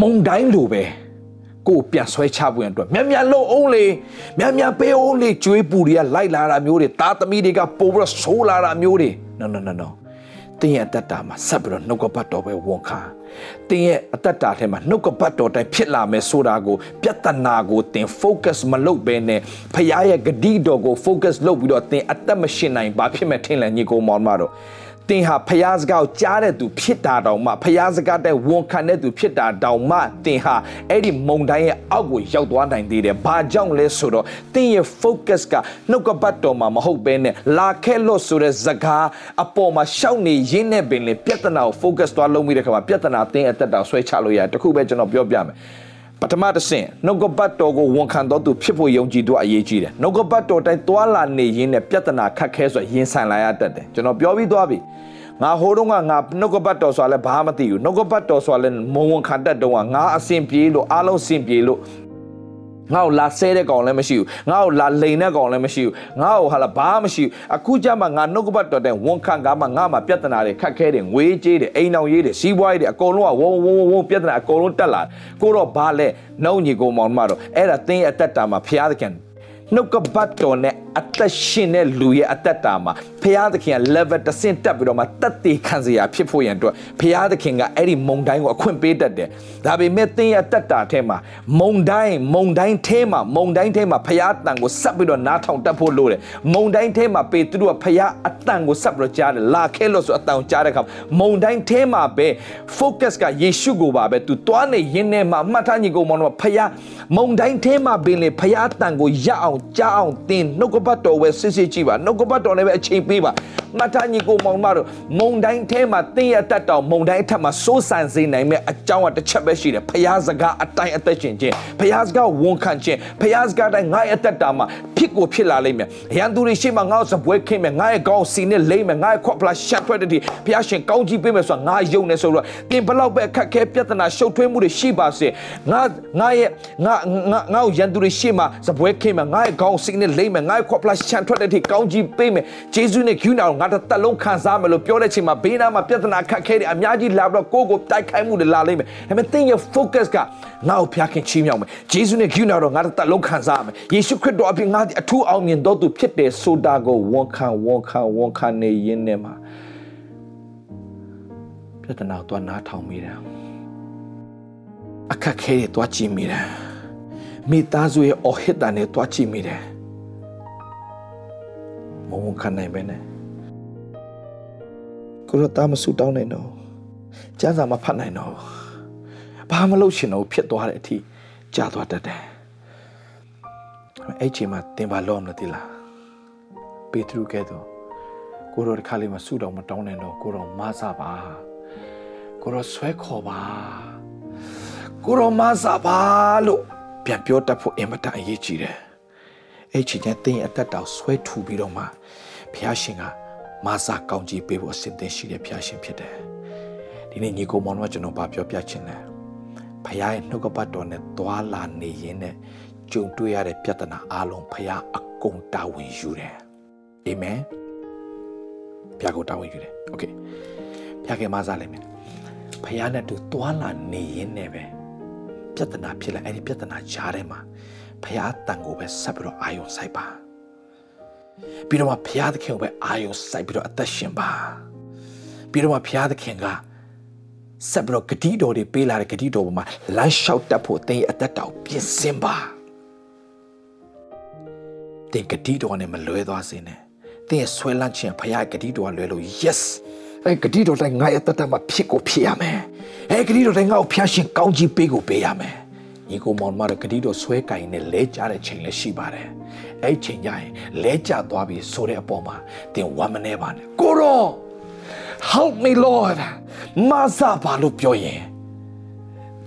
မုံတိုင်းလိုပဲကိုပြန်ဆွဲချဖို့ရန်အတွက်မြန်မြန်လုံအောင်လေမြန်မြန်ပေးအောင်လေကျွေးပူတွေကလိုက်လာတာမျိုးတွေသားသမီးတွေကပို့ပြီးတော့ဆိုးလာတာမျိုးတွေ no no no no တင်းရဲ့အတ္တတာမှာဆက်ပြီးတော့နှုတ်ကပတ်တော်ပဲဝန်ခံတင်းရဲ့အတ္တတာထဲမှာနှုတ်ကပတ်တော်တိုင်းဖြစ်လာမယ်ဆိုတာကိုပြဿနာကိုတင် focus မလုပ်ဘဲနဲ့ဖခင်ရဲ့ဂတိတော်ကို focus လုပ်ပြီးတော့တင်အသက်မရှင်နိုင်ဘာဖြစ်မဲ့ထင်လဲညီကိုမောင်မတော် တင်ဟာဖျားစကားကိုကြားတဲ့သူဖြစ်တာတောင်မှဖျားစကားတဲ့ဝန်ခံတဲ့သူဖြစ်တာတောင်မှတင်ဟာအဲ့ဒီမုံတိုင်းရဲ့အောက်ကိုရောက်သွားနိုင်သေးတယ်။ဘာကြောင့်လဲဆိုတော့တင်ရဲ့ focus ကနှုတ်ကပတ်တော်မှာမဟုတ်ဘဲနဲ့လာခဲ့လို့ဆိုတဲ့စကားအပေါ်မှာရှောက်နေရင်းနဲ့ပင်လေပြဿနာကို focus သွားလုံးပြီးတဲ့ခါမှာပြဿနာတင်အသက်တာဆွဲချလို့ရတယ်။တခုပဲကျွန်တော်ပြောပြမယ်။ ပထမတစ်ဆင့်နှုတ်ကပတ်တော်ကိုဝန်ခံတော်သူဖြစ်ဖို့ယုံကြည်သူအရေးကြီးတယ်နှုတ်ကပတ်တော်တိုင်းသွာလာနေရင်းနဲ့ပြဿနာခက်ခဲဆိုရင်ဆိုင်လာရတတ်တယ်ကျွန်တော်ပြောပြီးသွားပြီငါဟိုတုန်းကငါနှုတ်ကပတ်တော်ဆိုတာလည်းဘာမှမသိဘူးနှုတ်ကပတ်တော်ဆိုတာလည်းမဝန်ခံတတ်တော့ငါအစဉ်ပြေလို့အားလုံးစင်ပြေလို့ ငါ့ကိုလာဆဲတဲ့ကောင်လည်းမရှိဘူးငါ့ကိုလာလိန်တဲ့ကောင်လည်းမရှိဘူးငါ့ကိုဟာလာဘာမှမရှိဘူးအခုကျမှငါနှုတ်ကပတ်တော်တဲ့ဝန်ခံကမှငါမှပြဿနာတွေခက်ခဲတယ်ငွေကြေးတွေအိမ်အောင်ရေးတွေစီးပွားရေးတွေအကုန်လုံးကဝုံဝုံဝုံပြဿနာအကုန်လုံးတက်လာကိုတော့ဘာလဲနှုတ်ညီကိုမောင်မတော့အဲ့ဒါသင်ရဲ့အသက်တာမှာဖျားသခင်နှုတ်ကပတ်တော်နဲ့ အသက်ရှင်တဲ့လူရဲ့အသက်တာမှာဖရာသခင်က level တစ်ဆင့်တက်ပြီးတော့မှတက်တည်ခံစရာဖြစ်ဖို့ရန်အတွက်ဖရာသခင်ကအဲ့ဒီမုံတိုင်းကိုအခွင့်ပေးတတ်တယ်။ဒါပေမဲ့သင်ရဲ့တက်တာထဲမှာမုံတိုင်းမုံတိုင်းထဲမှာမုံတိုင်းထဲမှာဖရာတန်ကိုဆက်ပြီးတော့နားထောင်တတ်ဖို့လိုတယ်။မုံတိုင်းထဲမှာပေတရုကဖရာအတန်ကိုဆက်ပြီးတော့ကြားတယ်။လာခဲလို့ဆိုအတန်ကိုကြားတဲ့အခါမုံတိုင်းထဲမှာပဲ focus ကယေရှုကိုပါပဲ။ तू တွားနေရင်းနဲ့မှမှတ်ထားညီကောင်မောင်တို့ဖရာမုံတိုင်းထဲမှာပင်လေဖရာတန်ကိုရအောင်ကြားအောင်သင်နှုတ်ကပပတ်တော်ပဲစစ်စစ်ကြည့်ပါနှုတ်ကပတ်တော်နဲ့ပဲအချိန်ပေးပါမှတ်ထားညီကိုမောင်မတို့မုံတိုင်းထဲမှာတင်းရတတ်တော်မုံတိုင်းအထက်မှာစိုးစံစေနိုင်မဲ့အကြောင်းကတစ်ချက်ပဲရှိတယ်ဖျားစကားအတိုင်းအသက်ရှင်ခြင်းဖျားစကားဝန်ခံခြင်းဖျားစကားတိုင်းငါရဲ့အသက်တာမှာဖြစ်ကိုဖြစ်လာလိမ့်မယ်ရန်သူတွေရှိမှငါ့ကိုစပွဲခင်းမယ်ငါရဲ့ကောင်းစီနဲ့လိမ့်မယ်ငါရဲ့ခွက်ဖလာရှက်ထွက်တဲ့ဒီဖျားရှင်ကောင်းကြီးပေးမယ်ဆိုတာငါယုံနေဆိုတော့တင်ဘလောက်ပဲအခက်ခဲပြဿနာရှုပ်ထွေးမှုတွေရှိပါစေငါငါရဲ့ငါငါငါ့ကိုရန်သူတွေရှိမှစပွဲခင်းမယ်ငါရဲ့ကောင်းစီနဲ့လိမ့်မယ်ငါရဲ့ခွက်ဖလာရှက်ထွက်တဲ့ဒီကောင်းကြီးပေးမယ်ဂျေဇုနဲ့ဂူနာကိုငါတစ်သက်လုံးခံစားမယ်လို့ပြောတဲ့ချိန်မှာဘေးနားမှာပြဿနာခက်ခဲတွေအများကြီးလာပြီးတော့ကိုယ့်ကိုတိုက်ခိုက်မှုတွေလာလိမ့်မယ်ဒါပေမဲ့သင်ရဲ့ focus ကငါ့ကိုဖျားခင်ချီးမြှောက်မယ်ဂျေဇုနဲ့ဂူနာတော့ငါတစ်သက်လုံးခံစားမယ်ယေရှုခရစ်တော်အပြင်ငါအထူးအောင်မြင်တော်သူဖြစ်တယ်ဆိုတာကိုဝန်ခံဝန်ခံဝန်ခံနေရင်းနဲ့မှာပြဿနာကိုသွားနားထောင်မိတယ်အခက်ခဲတွေသွားကြည့်မိတယ်မိသားစုရဲ့အော်ဟစ်တန်တွေသွားကြည့်မိတယ် မဝန်ခံနိုင်ပဲနဲ့ကိုရတာမဆူတောင်းနိုင်တော့ကျန်းစာမဖတ်နိုင်တော့ဘာမလုပ်ရှင်တော့ဖြစ်သွားတဲ့အထိကြာသွားတတ်တယ်အဲ့ချိန်မှာသင်ပါလို့မသိလားပေတရုကဲတော့ကိုရောတခါလေးမဆူတောင်းမတောင်းနိုင်တော့ကိုရောမဆပါကိုရောဆွဲခေါ်ပါကိုရောမဆပါလို့ပြန်ပြောတတ်ဖို့အင်မတန်အရေးကြီးတယ် အဲ့ချိန်ကျရင်တင်းရဲ့အသက်တောင်ဆွဲထူပြီးတော့မှဘုရားရှင်ကမာစာကောင်းကြီးပေးဖို့အစဉ်သင်ရှိတဲ့ဘုရားရှင်ဖြစ်တယ်။ဒီနေ့ညီကိုမောင်တို့ကကျွန်တော်ဗာပြောပြချင်တယ်။ဘုရားရဲ့နှုတ်ကပတ်တော်နဲ့သွာလာနေရင်နဲ့ကြုံတွေ့ရတဲ့ပြဿနာအလုံးဘုရားအကုန်တာဝန်ယူတယ်။အာမင်။ဘုရားကိုတာဝန်ယူတယ်။ Okay ။ဘုရားကမာစာလည်းမယ်။ဘုရားနဲ့တူသွာလာနေရင်နဲ့ပဲပြဿနာဖြစ်လာအဲ့ဒီပြဿနာကြားထဲမှာ ဘုရားတန်ကိုပဲဆက်ပြီးတော့အာယုံစိုက်ပါပြီးတော့မှဘုရားသခင်ကိုပဲအာယုံစိုက်ပြီးတော့အသက်ရှင်ပါပြီးတော့မှဘုရားသခင်ကဆက်ပြီးတော့ဂတိတော်တွေပေးလာတဲ့ဂတိတော်ပေါ်မှာလမ်းလျှောက်တတ်ဖို့သင်ရဲ့အသက်တော်ပြင်ဆင်ပါသင်ဂတိတော်နဲ့မလွဲသွားစေနဲ့သင်ရဲ့ဆွဲလန်းခြင်းဘုရားဂတိတော်ကလွဲလို့ yes အဲဂတိတော်တိုင်းငါရဲ့အသက်တာမှာဖြစ်ကိုဖြစ်ရမယ်အဲဂတိတော်တိုင်းငါ့ကိုဖျားရှင်ကောင်းကြီးပေးကိုပေးရမယ် ညီကိုမောင်မတို့ဂတိတော်ဆွဲကင်နဲ့လဲကြတဲ့ချိန်လည်းရှိပါတယ်အဲ့ချိန်ကျရင်လဲကျသွားပြီဆိုတဲ့အပေါ်မှာသင်ဝမ်းမနေပါနဲ့ကိုရော help me lord မဆာပါလို့ပြောရင်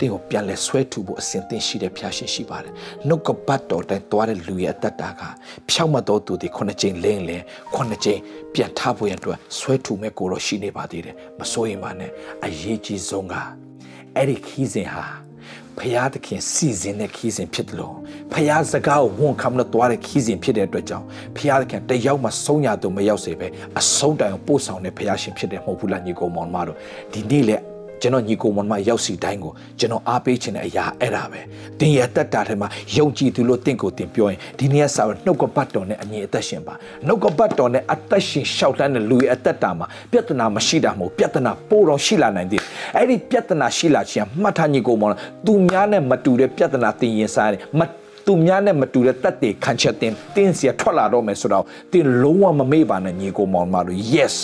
တင်းကိုပြန်လဲဆွဲထူဖို့အစဉ်သင်ရှိတဲ့ဖျားရှင်ရှိပါတယ်နှုတ်ကပတ်တော်တိုင်းသွားတဲ့လူရဲ့အသက်တာကဖြောက်မတော်သူဒီခုနှစ်ကြိမ်လင်းလင်းခုနှစ်ကြိမ်ပြန်ထဖို့ရအတွက်ဆွဲထူမဲ့ကိုတော့ရှိနေပါသေးတယ်မစိုးရင်ပါနဲ့အရေးကြီးဆုံးကအဲ့ဒီခီးစဉ်ဟာ ဖျားသခင်စီစဉ်တဲ့ခီးစဉ်ဖြစ်တယ်လို့ဖျားစကားကိုဝန်ခံလို့သွားတဲ့ခီးစဉ်ဖြစ်တဲ့အတွက်ကြောင့်ဖျားသခင်တယောက်မှဆုံးရသူမရောက်စေပဲအဆုံးတိုင်ပို့ဆောင်တဲ့ဖျားရှင်ဖြစ်တယ်မဟုတ်ဘူးလားညီကောင်မောင်မတို့ဒီနေ့လေကျွန်တော်ညီကိုမွန်မရောက်စီတိုင်းကိုကျွန်တော်အားပေးခြင်းတဲ့အရာအဲ့ဒါပဲတင်ရတက်တာထဲမှာယုံကြည်သူလို့တင့်ကိုတင်ပြောရင်ဒီနေ့ဆောက်နှုတ်ကပတ်တော်နဲ့အမြင်အသက်ရှင်ပါနှုတ်ကပတ်တော်နဲ့အသက်ရှင်ရှောက်တန်းတဲ့လူရဲ့အသက်တာမှာပြဿနာမရှိတာမဟုတ်ပြဿနာပိုတော့ရှိလာနိုင်သေးတယ် အဲ့ဒီပြဿနာရှိလာခြင်းမှတ်ထားညီကိုမွန်သူများနဲ့မတူတဲ့ပြဿနာတင်ရင်စားတယ်မသူများနဲ့မတူတဲ့တက်တွေခံချက်တင်တင်းစီထွက်လာတော့မယ်ဆိုတော့တင်လုံးဝမမေ့ပါနဲ့ညီကိုမောင်မတို့ yes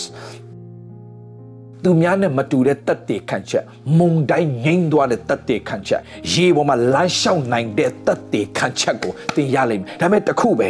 သူများနဲ့မတူတဲ့တက်တေခန့်ချက်မုံတိုင်းငိမ့်သွားတဲ့တက်တေခန့်ချက်ရေပေါ်မှာလမ်းလျှောက်နိုင်တဲ့တက်တေခန့်ချက်ကိုသင်ရလိမ့်မယ်ဒါပေမဲ့တခုပဲ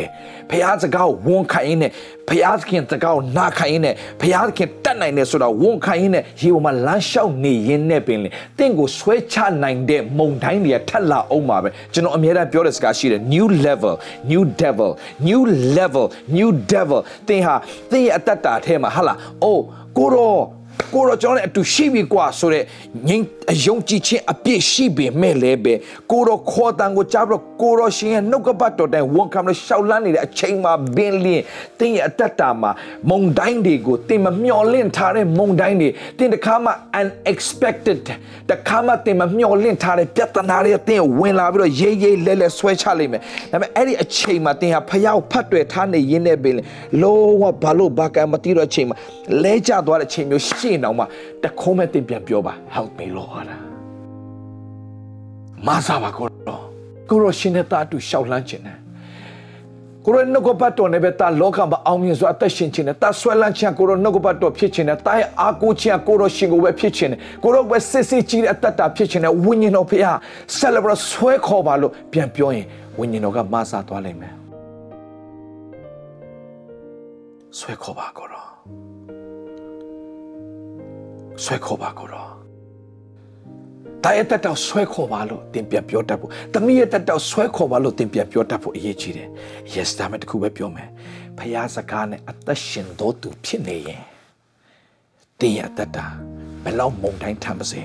ဖះစကားကိုဝန်ခံရင်းနဲ့ဖះသခင်စကားကိုနာခံရင်းနဲ့ဖះသခင်တတ်နိုင်တယ်ဆိုတော့ဝန်ခံရင်းနဲ့ရေပေါ်မှာလမ်းလျှောက်နေရင်းနဲ့ပင်လေတင့်ကိုဆွဲချနိုင်တဲ့မုံတိုင်းတွေကထက်လာအောင်ပါပဲကျွန်တော်အမြဲတမ်းပြောတဲ့စကားရှိတယ် new level new devil new level new devil သင်ဟာသင်ရဲ့အတ္တတာထဲမှာဟာလားအိုးကိုတော့ ကိုတော့ကျွန်တော်နဲ့အတူရှိပြီကွာဆိုတော့ငင်းအယုံကြည်ခြင်းအပြည့်ရှိပေမဲ့လည်းပဲကိုတော့ခေါ်တန်ကိုကြားပြီးတော့ကိုတော့ရှင်ရဲ့နှုတ်ကပတ်တော်တိုင်ဝန်ခံလို့ရှောက်လန်းနေတဲ့အချိန်မှာဘင်းလင်းတင်းရဲ့အတ္တတာမှာမုံတိုင်းတွေကိုတင်မမျော်လင့်ထားတဲ့မုံတိုင်းတွေတင်တခါမှ unexpected တခါမှတင်မမျော်လင့်ထားတဲ့ပြဿနာတွေတင်ဝင်လာပြီးတော့ရေးရေးလဲလဲဆွဲချလိုက်မယ်ဒါပေမဲ့အဲ့ဒီအချိန်မှာတင်ဟာဖျောက်ဖတ်တွေ့ထားနေရင်းနဲ့ပင်လောဝဘာလို့ဘာကမတိတော့အချိန်မှာလဲကျသွားတဲ့အချိန်မျိုးရှိရင်တော့မှတခုံးမဲ့တင်ပြန်ပြောပါ help me lord မဆာပါကိုတော့ကိုရောရှင်နဲ့တာတူရှောက်လန်းခြင်းနဲ့ကိုရောနှုတ်ကပတ်တော်နဲ့ပဲတာလောကမှာအောင်မြင်စွာအသက်ရှင်ခြင်းနဲ့တာဆွဲလန်းခြင်းကိုရောနှုတ်ကပတ်တော်ဖြစ်ခြင်းနဲ့တာရဲ့အာကိုခြင်းကိုရောရှင်ကိုပဲဖြစ်ခြင်းနဲ့ကိုရောပဲစစ်စစ်ကြီးတဲ့အတ္တဖြစ်ခြင်းနဲ့ဝိညာဉ်တော်ဖခင် celebrate ဆွဲခေါ်ပါလို့ပြန်ပြောရင်ဝိညာဉ်တော်ကမဆာသွားလိမ့်မယ်ဆွဲခေါ်ပါကိုရော ဆွဲခေါ်ပါကိုရောတာရဲ့တက်တော့ဆွဲခေါ်ပါလို့တင်ပြပြောတတ်ဖို့တမီးရဲ့တက်တော့ဆွဲခေါ်ပါလို့တင်ပြပြောတတ်ဖို့အရေးကြီးတယ် yes ဒါမဲ့တခုပဲပြောမယ်ဖျားစကားနဲ့အသက်ရှင်တော်သူဖြစ်နေရင်တင်ရတတ်တာဘယ်လောက်မုံတိုင်းထမ်းပါစေ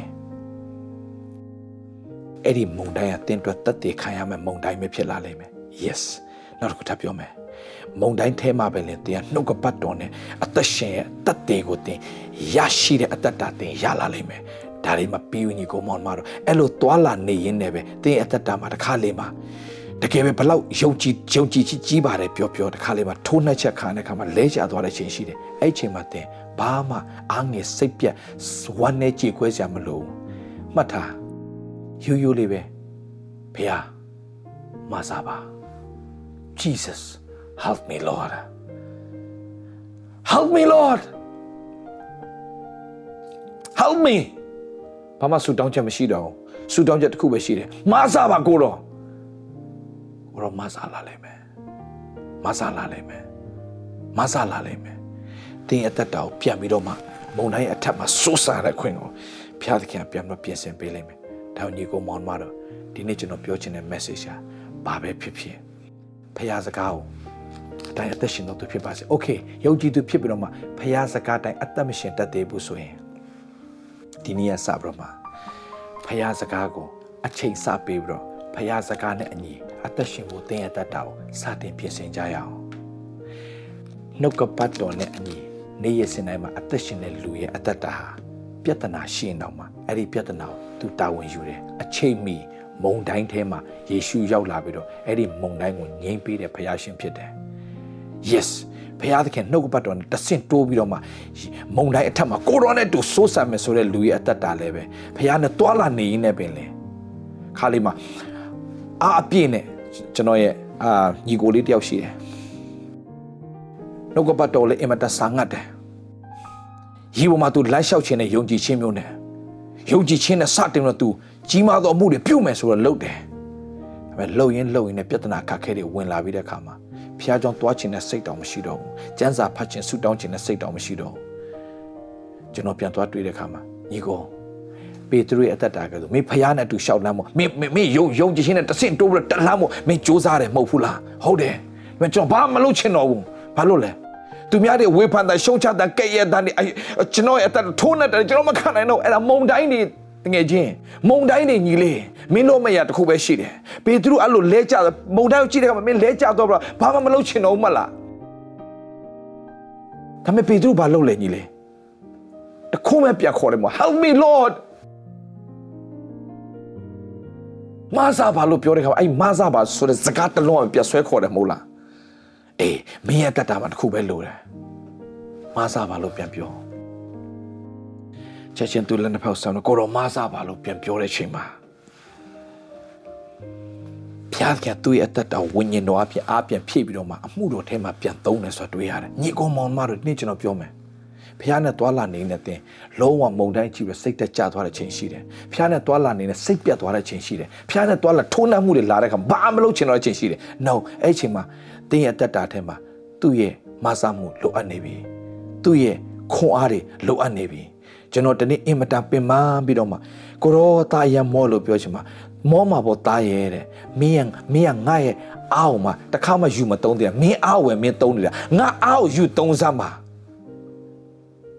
အဲ့ဒီမုံတိုင်းကတင်တွက်တက်တည်ခံရမယ်မုံတိုင်းပဲဖြစ်လာလိမ့်မယ် yes နောက်တစ်ခုထပ်ပြောမယ် မုံတိုင်းထဲမှာပဲလေတင်ကနှုတ်ကပတ်တော်နဲ့အသက်ရှင်ရဲ့တတ်တယ်ကိုတင်ရရှိတဲ့အတ္တတာတင်ရလာလိမ့်မယ်ဒါလေးမှပြီးဝင်ကြီးကိုမောင်မတော့အဲ့လိုသွာလာနေရင်းနဲ့ပဲတင်အတ္တတာမှာတစ်ခါလေးမှာတကယ်ပဲဘလောက်ယုံကြည်ယုံကြည်ချစ်ကြီးပါတယ်ပြောပြောတစ်ခါလေးမှာထိုးနှက်ချက်ခါတဲ့ခါမှာလဲကျသွားတဲ့ချိန်ရှိတယ်အဲ့ချိန်မှာတင်ဘာမှအားငယ်စိတ်ပြတ်ဝမ်းနဲ့ကြေကွဲစရာမလိုမှတ်ထားယူယူလေးပဲဖေဟာမစားပါ Jesus help me Lord help me Lord help me ဘာမှဆူတောင်းချက်မရှိတော့ဘူးဆူတောင်းချက်တစ်ခုပဲရှိတယ်မစားပါကိုတော့ကိုတော့မစားလာလိမ့်မယ်မစားလာလိမ့်မယ်မစားလာလိမ့်မယ်တင်းအသက်တာကိုပြန်ပြီးတော့မှမုံတိုင်းအထက်မှာစိုးစားတဲ့ခွင့်ကိုဖျားသခင်ပြန်တော့ပြင်ဆင်ပေးလိမ့်မယ်ဒါညီကိုမောင်မတော့ဒီနေ့ကျွန်တော်ပြောချင်တဲ့ message ဟာဘာပဲဖြစ်ဖြစ်ဖျားစကားကို အတိုင်းအသက်ရှင်တော့သူဖြစ်ပါစေ။ Okay ယုံကြည်သူဖြစ်ပြီးတော့မှဖျားစကားတိုင်းအသက်မရှင်တတ်သေးဘူးဆိုရင်ဒီနေ့ကစပြီးတော့မှဖျားစကားကိုအချိန်စပေးပြီးတော့ဖျားစကားနဲ့အညီအသက်ရှင်ဖို့သင်ရတတ်တာကိုစတင်ပြင်ဆင်ကြရအောင်။နှုတ်ကပတ်တော်နဲ့အညီနေ့ရက်စဉ်တိုင်းမှာအသက်ရှင်တဲ့လူရဲ့အသက်တာဟာပြဿနာရှိရင်တော့မှအဲ့ဒီပြဿနာကိုသူတာဝန်ယူတယ်အချိန်မီမုံတိုင်းထဲမှာယေရှုရောက်လာပြီးတော့အဲ့ဒီမုံတိုင်းကိုငြိမ်းပေးတဲ့ဖခင်ရှင်ဖြစ်တယ် yes ဘုရားသခင်နှုတ်ကပတ်တော်နဲ့တဆင့်တိုးပြီးတော့မှမုံတိုင်းအထက်မှာကိုရောနဲ့တူစိုးစံမယ်ဆိုတဲ့လူရဲ့အသက်တာလည်းပဲဘုရားနဲ့တွာလာနေရင်းနဲ့ပင်လေခါလေးမှာအာအပြည့်နဲ့ကျွန်တော်ရဲ့အာညီကိုလေးတယောက်ရှိတယ်နှုတ်ကပတ်တော်လည်းအင်မတန်ဆာငတ်တယ်ရီပေါ်မှာသူလိုက်လျှောက်ခြင်းနဲ့ယုံကြည်ခြင်းမျိုးနဲ့ယုံကြည်ခြင်းနဲ့စတင်တော့သူကြီးမားသောအမှုတွေပြုတ်မယ်ဆိုတော့လုပ်တယ်ဒါပေမဲ့လှုပ်ရင်းလှုပ်ရင်းနဲ့ပြဿနာခက်ခဲတွေဝင်လာပြီးတဲ့အခါမှာ ဖျားကြောင်သွားခြင်းနဲ့စိတ်တောင်မရှိတော့ဘူး။ကျန်းစာဖတ်ခြင်းဆူတောင်းခြင်းနဲ့စိတ်တောင်မရှိတော့ဘူး။ကျွန်တော်ပြန်သွားတွေ့တဲ့အခါမှာညီကိုပေတရုရဲ့အသက်တာကဆိုမင်းဖျားနဲ့အတူရှောက်လမ်းမို့မင်းမင်းယုံယုံကြည်ခြင်းနဲ့တဆင့်တိုးပြီးတက်လမ်းမို့မင်းစူးစမ်းတယ်မဟုတ်ဘူးလား။ဟုတ်တယ်။ဒါပေမဲ့ကျွန်တော်ဘာမှမလုပ်ချင်တော့ဘူး။ဘာလို့လဲ။သူများတွေဝေဖန်တာရှုံချတာကဲ့ရဲ့တာနေကျွန်တော်ရဲ့အသက်ထိုးနေတယ်ကျွန်တော်မခံနိုင်တော့အဲ့ဒါမုံတိုင်းတွေ တကယ်ချင်းမုံတိုင်းနေညီလေးမင်းတို့မရတခုပဲရှိတယ်ပေတရုအဲ့လိုလဲကြမုံတိုင်းကိုကြည့်တဲ့အခါမှာမင်းလဲကြတော့ဘာမှမလုပ်ချင်တော့မှလားဒါပေမဲ့ပေတရုဘာလုပ်လဲညီလေးတခုမှပြခေါ်တယ်မ Help me Lord မာဇာဘာလို့ပြောတဲ့ခါအဲ့မာဇာဘာဆိုတဲ့စကားတစ်လုံးပြဆွဲခေါ်တယ်မဟုတ်လားအေးမင်းရဲ့တတ်တာမှာတခုပဲလိုတယ်မာဇာဘာလို့ပြန်ပြော ချက်ချင်းသူလည်းနှစ်ဖက်ဆောင်ကိုရောမဆာပါလို့ပြန်ပြောတဲ့ချိန်မှာဖျားကသူ့ရဲ့အသက်တော်ဝိညာဉ်တော်အပြင်အားပြန်ဖြည့်ပြီးတော့မှအမှုတော်ထဲမှာပြန်သုံးတယ်ဆိုတာတွေ့ရတယ်ညီကောင်မောင်မတို့နေ့ကျွန်တော်ပြောမယ်ဖျားနဲ့တွာလာနေတဲ့တင်လုံးဝမုံတိုင်းကြည့်ပြီးစိတ်တက်ကြသွားတဲ့ချိန်ရှိတယ်ဖျားနဲ့တွာလာနေတဲ့စိတ်ပြတ်သွားတဲ့ချိန်ရှိတယ်ဖျားနဲ့တွာလာထိုးနှက်မှုတွေလာတဲ့အခါဘာမလုပ်ချင်တော့တဲ့ချိန်ရှိတယ် no အဲ့ချိန်မှာတင်းရဲ့အသက်တာထဲမှာသူ့ရဲ့မဆာမှုလိုအပ်နေပြီသူ့ရဲ့ခွန်အားတွေလိုအပ်နေပြီ ကျွန်တော်တနေ့အင်မတန်ပင်ပန်းပြီးတော့မှကိုရောသားရမောလို့ပြောချင်မှာမောမှာပေါ့သားရဲတဲ့မင်းမင်းငါရဲ့အားအောင်မှာတခါမှယူမတုံးတယ်မင်းအားဝယ်မင်းတုံးနေတာငါအားကိုယူတုံးစမ်းပါ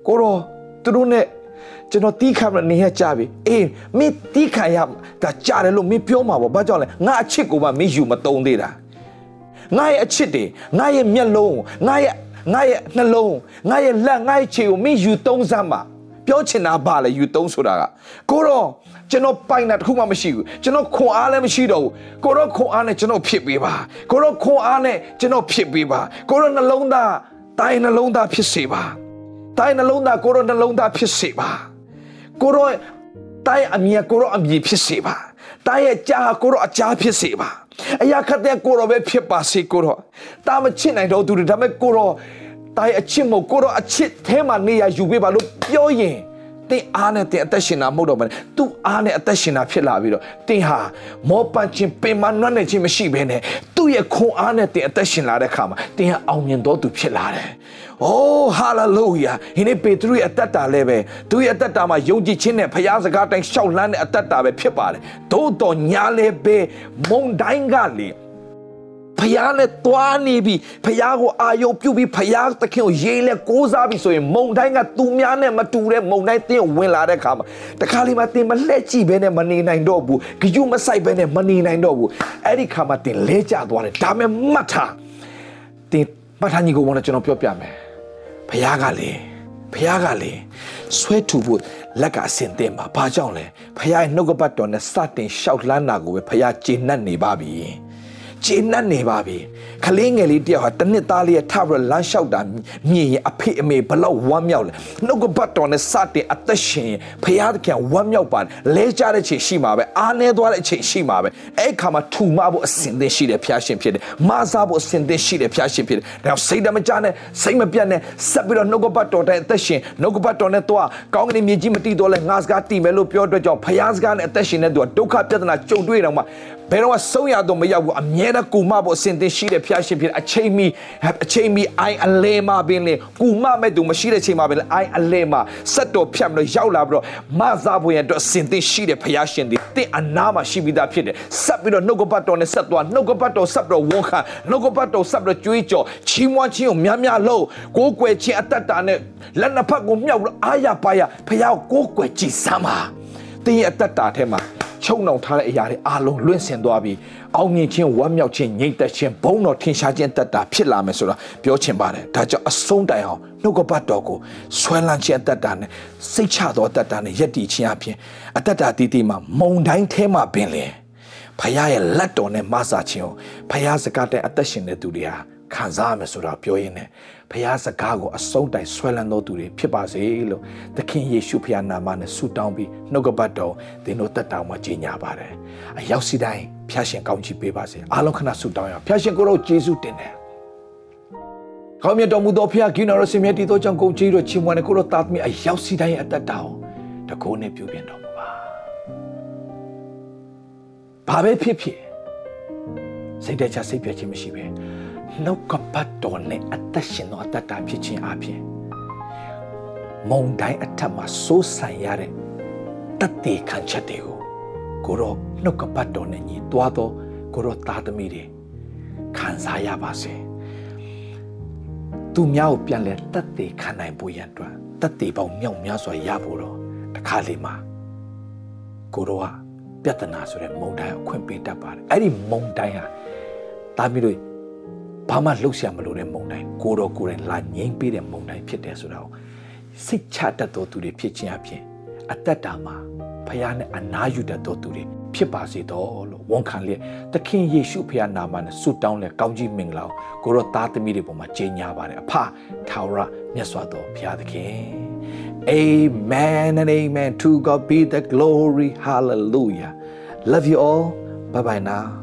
ကိုရောသူတို့နဲ့ကျွန်တော်တီးခံမနေရကြပြီအေးမင်းတီးခံရဒါကြားတယ်လို့မင်းပြောမှာပေါ့ဘာကြောင့်လဲငါအချစ်ကိုမှမင်းယူမတုံးသေးတာငါရဲ့အချစ်တွေငါရဲ့မျက်လုံးငါရဲ့ငါရဲ့နှလုံးငါရဲ့လက်ငါရဲ့ခြေကိုမင်းယူတုံးစမ်းပါ ပြောချင်တာဘာလဲယူသုံးဆိုတာကကိုတော့ကျွန်တော်ပိုင်တာတခုမှမရှိဘူးကျွန်တော်ခွန်အားလည်းမရှိတော့ဘူးကိုတော့ခွန်အားနဲ့ကျွန်တော်ဖြစ်ပေးပါကိုတော့ခွန်အားနဲ့ကျွန်တော်ဖြစ်ပေးပါကိုတော့နှလုံးသားတိုင်းနှလုံးသားဖြစ်စေပါတိုင်းနှလုံးသားကိုတော့နှလုံးသားဖြစ်စေပါကိုတော့တိုင်းအမြဲကိုတော့အမြဲဖြစ်စေပါတိုင်းရဲ့ကြားကိုတော့အကြားဖြစ်စေပါအရာခတ်တဲ့ကိုတော့ပဲဖြစ်ပါစေကိုတော့တာမချစ်နိုင်တော့သူတွေဒါပေမဲ့ကိုတော့ တိုင်းအချစ်မို့ကိုတော့အချစ်ထဲမှာနေရယူပေးပါလို့ပြောရင်တင်းအားနဲ့တင်းအသက်ရှင်တာမဟုတ်တော့ဘဲသူ့အားနဲ့အသက်ရှင်တာဖြစ်လာပြီးတော့တင်းဟာမောပန့်ခြင်းပင်မနှွမ်းနေခြင်းမရှိဘဲနဲ့သူ့ရဲ့ခွန်အားနဲ့တင်းအသက်ရှင်လာတဲ့ခါမှာတင်းဟာအောင်မြင်တော်သူဖြစ်လာတယ်။အိုးဟာလေလုယာ။ဒီနေ့ပေတရုရဲ့အသက်တာလည်းပဲသူ့ရဲ့အသက်တာမှာယုံကြည်ခြင်းနဲ့ဖခင်စကားတိုင်းရှောက်လန်းတဲ့အသက်တာပဲဖြစ်ပါတယ်။သို့တော်ညာလည်းပဲမုန်တိုင်းကလေ ဖယားနဲ့တွားနေပြီဖယားကိုအာယုံပြုတ်ပြီးဖယားသခင်ကိုရေးလဲကိုးစားပြီဆိုရင်မုံတိုင်းကသူများနဲ့မတူတဲ့မုံတိုင်းတင်းဝင်လာတဲ့ခါမှာတခါလေးမှတင်းမလှက်ကြည့်ဘဲနဲ့မနေနိုင်တော့ဘူးကြွမဆိုင်ဘဲနဲ့မနေနိုင်တော့ဘူးအဲ့ဒီခါမှာတင်းလဲကျသွားတယ်ဒါမဲ့မှတ်ထားတင်းမှတ်ထားညီကိုဝန်ကျွန်တော်ပြောပြမယ်ဖယားကလေဖယားကလေဆွဲထူဖို့လက်ကအစင်တင်ပါဘာကြောင့်လဲဖယားရဲ့နှုတ်ကပတ်တော်နဲ့စတင်ရှောက်လန်းတာကိုပဲဖယားကျေနပ်နေပါပြီ ကျေနပ်နေပါပြီခလေးငယ်လေးတယောက်ဟာတစ်နှစ်သားလေးရဲ့ထပြီးလမ်းလျှောက်တာမြင်ရင်အဖေအမေဘလောက်ဝမ်းမြောက်လဲနှုတ်ကပတ်တော်နဲ့စတင်အသက်ရှင်ရင်ဖယားသခင်ဝမ်းမြောက်ပါတယ်လဲကြတဲ့ချိန်ရှိမှာပဲအားနေသွားတဲ့ချိန်ရှိမှာပဲအဲ့ခါမှာထူမဖို့အစင်သင်းရှိတယ်ဖျားရှင်ဖြစ်တယ်မဆားဖို့အစင်သင်းရှိတယ်ဖျားရှင်ဖြစ်တယ်ဒါကြောင့်စိတ်ဓာတ်မကြနဲ့စိတ်မပြတ်နဲ့ဆက်ပြီးတော့နှုတ်ကပတ်တော်တဲ့အသက်ရှင်နှုတ်ကပတ်တော်နဲ့တော့ကောင်းကင်မြေကြီးမတည်တော့လဲငါစကားတည်မယ်လို့ပြောတော့ကြောင့်ဖယားစကားနဲ့အသက်ရှင်တဲ့သူကဒုက္ခပြဿနာကြုံတွေ့တော့မှဘယ်တော့မှဆုံးရတော့မရောက်ဘူးအမြဲတမ်းကူမဖို့အစဉ်သင်းရှိတဲ့ဖျားရှင်ဖြစ်အချိန်မီအချိန်မီအိုင်အလဲမှာပင်လေကူမမဲ့သူမရှိတဲ့ချိန်မှာပင်လေအိုင်အလဲမှာဆက်တော်ဖြတ်မလို့ရောက်လာပြီးတော့မစားဖို့ရတော့အစဉ်သင်းရှိတဲ့ဖျားရှင်ဒီတင့်အနာမှာရှိပြီးသားဖြစ်တယ်ဆက်ပြီးတော့နှုတ်ကပတ်တော်နဲ့ဆက်သွားနှုတ်ကပတ်တော်ဆက်ပြီးတော့ဝန်ခံနှုတ်ကပတ်တော်ဆက်ပြီးတော့ကြွေးကြော်ချီးမွမ်းခြင်းကိုများများလုပ်ကိုးကွယ်ခြင်းအတ္တတာနဲ့လက်နှစ်ဖက်ကိုမြောက်လို့အာရပါရဖျားကိုကိုးကွယ်ကြည်စမ်းပါတင်းရဲ့အတ္တတာထဲမှာ ချုံနှောင်ထားတဲ့အရာတွေအားလုံးလွင့်စင်သွားပြီးအောင်မြင်ခြင်းဝမ်းမြောက်ခြင်းငြိမ်သက်ခြင်းဘုံတော်ထင်ရှားခြင်းတက်တာဖြစ်လာမယ်ဆိုတာပြောချင်ပါတယ်ဒါကြောင့်အဆုံးတိုင်အောင်နှုတ်ကပတ်တော်ကိုဆွဲလန်းခြင်းအသက်တာနဲ့စိတ်ချသောအသက်တာနဲ့ယက်တည်ခြင်းအပြင်အသက်တာတည်တည်မှာမုံတိုင်းထဲမှာပင်လေဖခင်ရဲ့လက်တော်နဲ့မဆာခြင်းကိုဖခင်စကားတဲ့အသက်ရှင်တဲ့သူတွေဟာခံစားရမယ်ဆိုတာပြောရင်းနဲ့ ဖခင်စကားကိုအဆုံးတိုင်ဆွဲလန်းတော်သူတွေဖြစ်ပါစေလို့သခင်ယေရှုဖခင်နာမနဲ့ဆုတောင်းပြီးနှုတ်ကပတ်တော်သင်တို့တက်တောင်းမှာကြီးညာပါတယ်အရောက်စီတိုင်းဖခင်ရှင်ကောင်းချီးပေးပါစေအားလုံးခဏဆုတောင်းရအောင်ဖခင်ရှင်ကိုရောယေရှုတင်တယ်ကောင်းမြတ်တော်မူသောဖခင်ကိနော်ရစင်မြတ်တည်သောကြောင့်ကုန်ကြီးတို့ချီးမွမ်းတဲ့ကိုရောသားသမီးအရောက်စီတိုင်းအသက်တာကိုတကိုးနဲ့ပြုပြင်တော်မူပါဘာပဲဖြစ်ဖြစ်စိတ်တချစိတ်ပြည့်ခြင်းမရှိပဲ နှုတ်ကပတ်တော်နဲ့အသက်ရှင်သောအသက်တာဖြစ်ခြင်းအပြင်မုံတိုင်းအထက်မှာစိုးဆိုင်ရတဲ့တတ်တည်ခံချက်တွေကိုကိုရောနှုတ်ကပတ်တော်နဲ့ညီတွားသောကိုရောသားသမီးတွေခံစားရပါစေသူများကိုပြန်လဲတတ်တည်ခံနိုင်ဖို့ရန်အတွက်တတ်တည်ပေါင်းမြောက်များစွာရဖို့တော့တခါလေမှာကိုရောကပြဿနာဆိုတဲ့မုံတိုင်းကိုခွင့်ပေးတတ်ပါတယ်အဲ့ဒီမုံတိုင်းဟာတာမီးတို့ ဘာမှလှုပ်ရှားမလို့တဲ့မုံတိုင်းကိုတော့ကိုယ်တိုင်လာငိမ့်ပေးတဲ့မုံတိုင်းဖြစ်တယ်ဆိုတာကိုစိတ်ချတတ်သောသူတွေဖြစ်ခြင်းအပြင်အသက်တာမှာဖခင်နဲ့အနာယူတတ်သောသူတွေဖြစ်ပါစေတော့လို့ဝန်ခံလျက်သခင်ယေရှုဖခင်နာမနဲ့ဆုတောင်းလက်ကောင်းကြီးမင်္ဂလာကိုရောသားသမီးတွေပေါ်မှာကြေညာပါတယ်အဖထာဝရမြတ်စွာသောဘုရားသခင် Amen and amen to God be the glory hallelujah love you all bye bye now